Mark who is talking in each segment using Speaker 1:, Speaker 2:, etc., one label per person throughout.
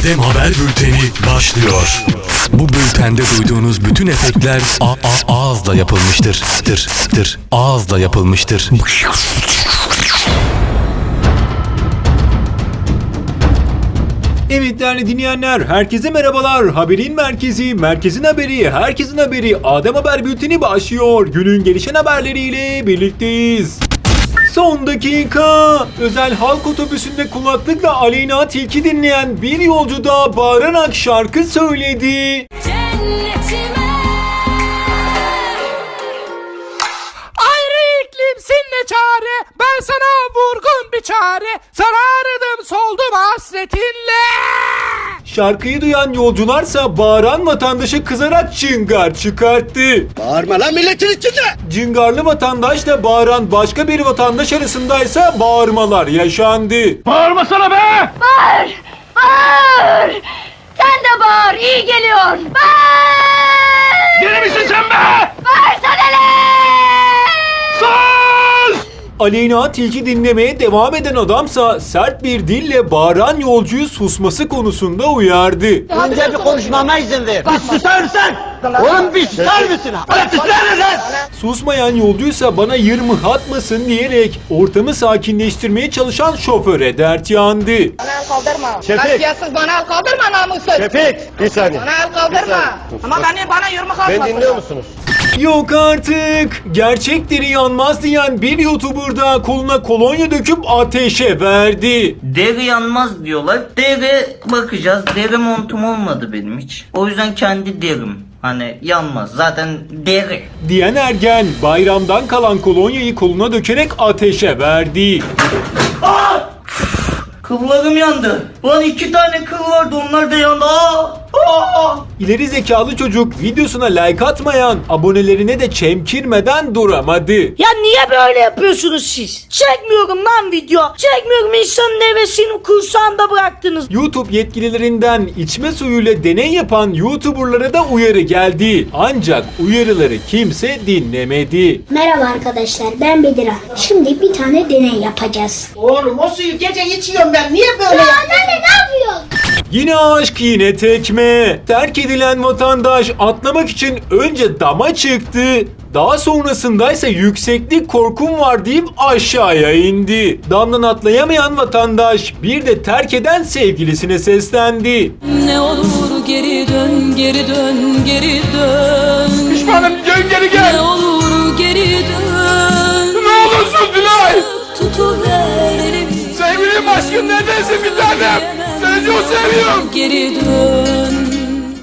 Speaker 1: Adem Haber Bülteni başlıyor. Bu bültende duyduğunuz bütün efektler a- a- ağızla yapılmıştır. Tır, tır, ağızla yapılmıştır.
Speaker 2: Evet değerli dinleyenler, herkese merhabalar. Haberin merkezi, merkezin haberi, herkesin haberi Adem Haber Bülteni başlıyor. Günün gelişen haberleriyle birlikteyiz. Son dakika! Özel halk otobüsünde kulaklıkla Aleyna Tilki dinleyen bir yolcu da bağırarak şarkı söyledi.
Speaker 3: Cennetime
Speaker 4: Ayrı iklimsin ne çare Ben sana vurgun bir çare Sarardım soldum hasretinle
Speaker 2: Şarkıyı duyan yolcularsa bağıran vatandaşa kızarak çıngar çıkarttı.
Speaker 5: Bağırma lan milletin içinde.
Speaker 2: Cıngarlı vatandaşla bağıran başka bir vatandaş arasındaysa bağırmalar yaşandı.
Speaker 5: Bağırmasana be!
Speaker 3: Bağır! Bağır! Sen de bağır, iyi geliyor. Bağır!
Speaker 5: Deli misin sen be?
Speaker 3: Bağırsana lan!
Speaker 5: Sus!
Speaker 2: Aleyna Tilki dinlemeye devam eden adamsa sert bir dille bağıran yolcuyu susması konusunda uyardı.
Speaker 6: Önce bir konuşmama izin ver. Bir susar mısın? Oğlum bir susar mısın? Ulan susar mısın?
Speaker 2: Susmayan yolcuysa bana yırmıh atmasın diyerek ortamı sakinleştirmeye çalışan şoföre dert yandı.
Speaker 7: Bana el kaldırma.
Speaker 5: Şefik.
Speaker 7: Kasiyatsız bana el kaldırma namussuz.
Speaker 5: Şefik bir saniye.
Speaker 7: Bana el kaldırma. Ama beni bana yırmak atmasın.
Speaker 5: Beni dinliyor musunuz?
Speaker 2: Yok artık. Gerçekleri yanmaz diyen bir YouTuber da koluna kolonya döküp ateşe verdi.
Speaker 8: Deri yanmaz diyorlar. Deri bakacağız. Deri montum olmadı benim hiç. O yüzden kendi derim. Hani yanmaz. Zaten deri.
Speaker 2: Diyen ergen bayramdan kalan kolonyayı koluna dökerek ateşe verdi.
Speaker 8: Kıllarım yandı. Lan iki tane kıl vardı onlar da yandı. Aa! Aa!
Speaker 2: İleri zekalı çocuk videosuna like atmayan abonelerine de çemkirmeden duramadı.
Speaker 9: Ya niye böyle yapıyorsunuz siz? Çekmiyorum lan video. Çekmiyorum insanın hevesini kursağında bıraktınız.
Speaker 2: YouTube yetkililerinden içme suyuyla deney yapan YouTuber'lara da uyarı geldi. Ancak uyarıları kimse dinlemedi.
Speaker 10: Merhaba arkadaşlar ben Bedirhan. Şimdi bir tane deney yapacağız.
Speaker 6: Oğlum o suyu gece içiyorum ben. Niye böyle
Speaker 10: Ya anneanne ne yapıyorsun?
Speaker 2: Yine aşk yine tekme. Terk edilen vatandaş atlamak için önce dama çıktı. Daha sonrasında ise yükseklik korkum var deyip aşağıya indi. Damdan atlayamayan vatandaş bir de terk eden sevgilisine seslendi.
Speaker 3: Ne olur geri dön, geri dön, geri dön.
Speaker 5: Pişmanım dön geri gel.
Speaker 3: Ne olur geri dön.
Speaker 5: Ne olursun Dilay.
Speaker 3: Tutuver elimi.
Speaker 5: Sevgilim aşkım neredesin bir tanem? Seni çok seviyorum.
Speaker 3: Geri dön.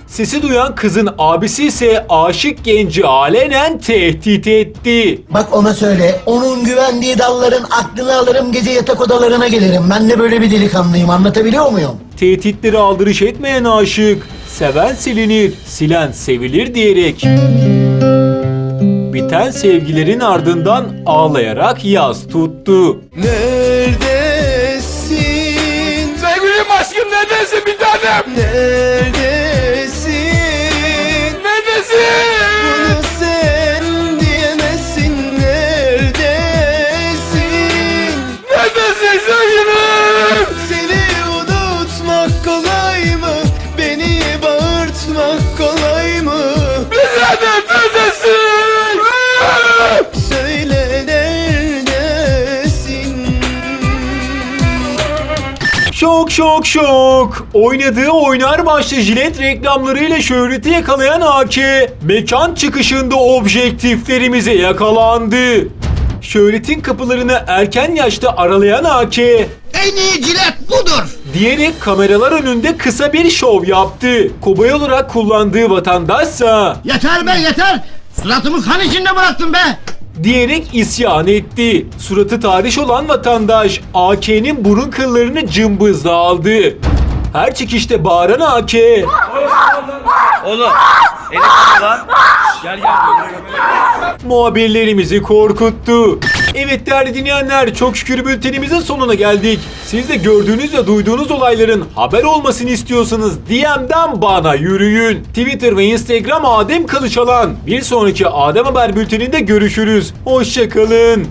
Speaker 2: Sesi duyan kızın abisi ise aşık genci alenen tehdit etti.
Speaker 6: Bak ona söyle. Onun güvendiği dalların aklını alırım gece yatak odalarına gelirim. Ben de böyle bir delikanlıyım anlatabiliyor muyum?
Speaker 2: Tehditleri aldırış etmeyen aşık, seven silinir, silen sevilir diyerek biten sevgilerin ardından ağlayarak yaz tuttu.
Speaker 5: Neredesin? Neredesin bir
Speaker 2: Şok şok. Oynadığı oynar başlı jilet reklamlarıyla şöhreti yakalayan AK, mekan çıkışında objektiflerimize yakalandı. Şöhretin kapılarını erken yaşta aralayan AK,
Speaker 6: En iyi cilet budur.
Speaker 2: diyerek kameralar önünde kısa bir şov yaptı. Kobay olarak kullandığı vatandaşsa
Speaker 6: Yeter be yeter. Suratımı kan içinde bıraktın be.
Speaker 2: Diyerek isyan etti. Suratı tarih olan vatandaş AK'nin burun kıllarını cımbızla aldı. Her çıkışta bağıran AK
Speaker 8: Oğlum. Elini lan. Gel gel.
Speaker 2: muhabirlerimizi korkuttu. Evet değerli dinleyenler çok şükür bültenimizin sonuna geldik. Siz de gördüğünüz ve duyduğunuz olayların haber olmasını istiyorsanız DM'den bana yürüyün. Twitter ve Instagram Adem Kılıçalan. Bir sonraki Adem Haber bülteninde görüşürüz. Hoşçakalın.